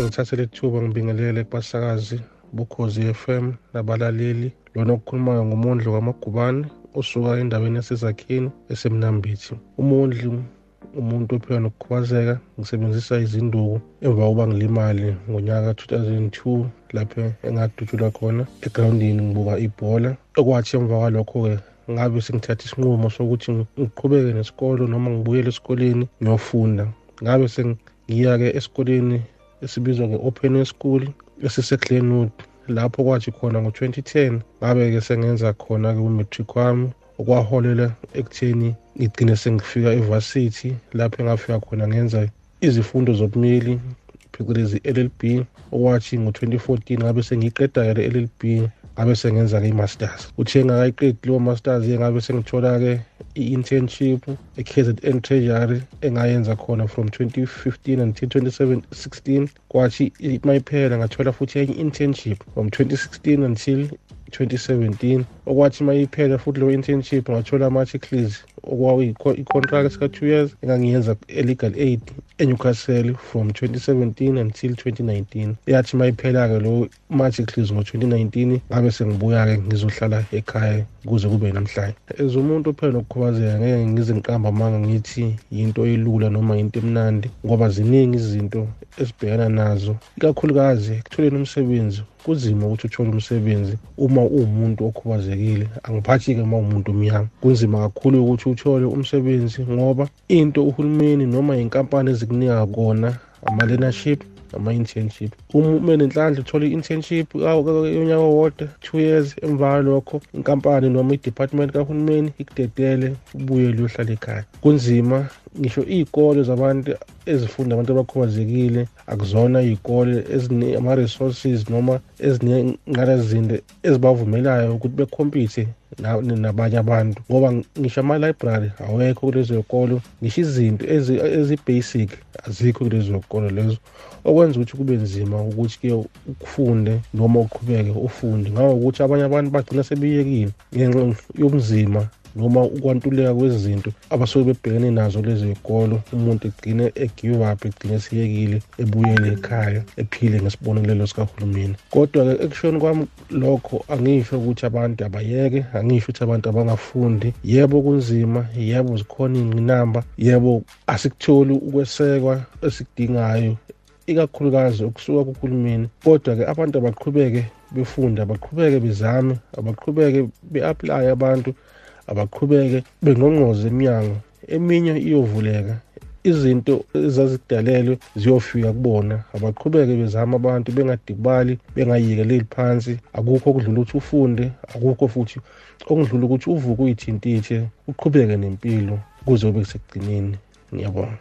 ngithathele ithuba ngibingelele kubasakazi bukhozi FM nabalaleli lona okukhulumayo ngumondli kwamagubane osuka endaweni yasezakhini esemnambithi. Umondli umuntu ophila nokukhubazeka ngisebenzisa izinduku emva kokuba ngilimali ngonyaka ka-2002 lapho engadutshulwa khona egrawundini ngibuka ibhola. Okwathi emva kwalokho-ke ngabe sengithatha isinqumo sokuthi ngiqhubeke nesikolo noma ngibuyele esikoleni ngiyofunda. Ngabe sengiya-ke esikoleni esibizwa nge-open school esiseglenwood lapho kwathi khona ngo-2010 ngabe-ke sengenza khona-ke umatric wami okwaholela ekutheni ngigcine sengifika evasithi lapho engafika khona ngenza izifundo zobumeli phecelezi LLB okwathi ngo-2014 ngabe sengiyiqeda-ke le LLB ngabe sengenza-ke i-masters uthe ngakayiqedi leyo masters-ke ngabe sengithola-ke i-internship e-KZN Treasury engayenza khona from 2015 until 2016 kwathi mayiphela ngathola futhi enye internship from 2016 until 2017 okwathi mayiphela futhi leyo internship ngathola ama-articles okwakuyi-contract ka-two years engangiyenza e-legal aid eNewcastle from 2017 until 2019 yathi mayiphela-ke lo ma-articles ngo-2019 ngabe sengibuya-ke ngizohlala ekhaya kuze kube namhlanje. As umuntu ophela nokukhubazeka ngeke ngize ngiqamba amanga ngithi yinto elula noma yinto emnandi ngoba ziningi izinto esibhekana nazo ikakhulukazi ekutholeni umsebenzi kunzima ukuthi uthole umsebenzi uma uwumuntu okhubazekile. Angiphathi-ke uma umuntu omnyama. Kunzima kakhulu ukuthi uthole umsebenzi ngoba into uhulumeni noma inkampani ezikunika kona ama-learnership ama-internship. Uma ube nenhlanhla uthole i-internship yonyaka owodwa two years emva kwalokho inkampani noma i-department kahulumeni ikudedele ubuye liyohlala ekhaya. Kunzima ngisho iy'kole zabantu ezifunda abantu abakhubazekile akuzona iy'kole ama-resources noma ezinengqalazinto ezibavumelayo ukuthi bekhompithe nabanye abantu ngoba ngisho ama-library awekho kulezo y'kolo ngisho izinto ezi-basic azikho kulezo y'kolo lezo okwenza ukuthi kube nzima ukuthi-ke ukufunde noma uqhubeke ufunde. Ngawokuthi abanye abantu bagcina sebeyekile ngenxa yobunzima noma ukwantuleka kwezinto abasuke bebhekene nazo lezi y'kolo umuntu egcine e-give up egcine esiyekile ebuyele ekhaya ephile ngesibonelelo sikahulumeni. Kodwa-ke ekushoni kwami lokho angisho ukuthi abantu abayeke angisho ukuthi abantu abangafundi. Yebo kunzima yebo zikhona iy'ngqinamba yebo asikutholi ukwesekwa esikudingayo ikakhulukazi okusuka kuhulumeni. Kodwa-ke abantu abaqhubeke befunde abaqhubeke bezame abaqhubeke be-aplaye abantu abaqhubeke bengqongqoze eminyango eminye iyovuleka izinto ezazidalelwe ziyofika kubona. Abaqhubeke bezama abantu bengadibali bengayikeleli phansi. Akukho okudlula ukuthi ufunde akukho futhi okudlula ukuthi uvuke uyithintithe uqhubeke nempilo kuze ube kusekugcineni ngiyabonga.